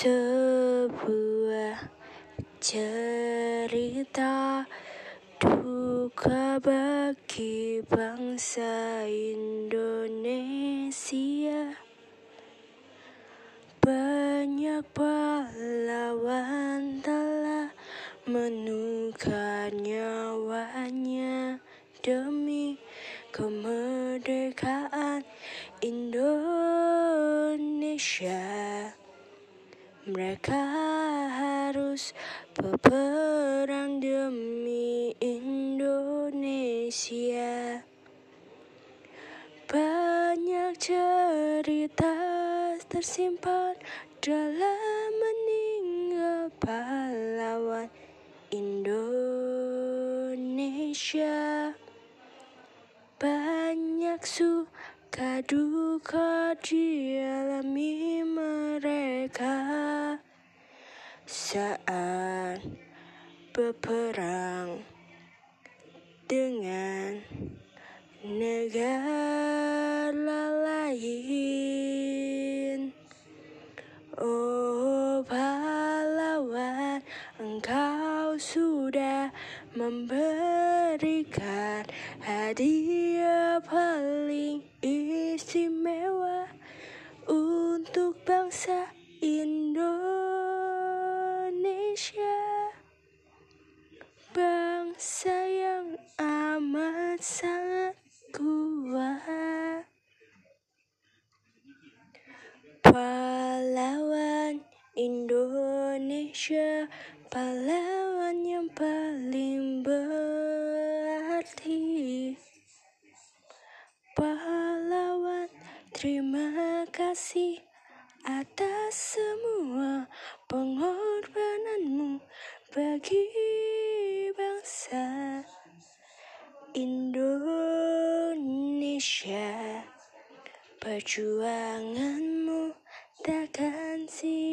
sebuah cerita duka bagi bangsa Indonesia. Banyak pahlawan telah menukar nyawanya demi kemerdekaan Indonesia. Mereka harus berperang demi Indonesia. Banyak cerita tersimpan dalam meninggal pahlawan Indonesia. Banyak suka duka dialami mereka saat berperang dengan negara lain. Oh pahlawan, engkau sudah memberikan hadiah paling istimewa untuk bangsa Indonesia. Bangsa yang amat sangat kuat. Pahlawan Indonesia, pahlawan yang paling berarti. Pahlawan, terima kasih atas semua pengorbananmu bagi bangsa Indonesia. Perjuanganmu takkan sia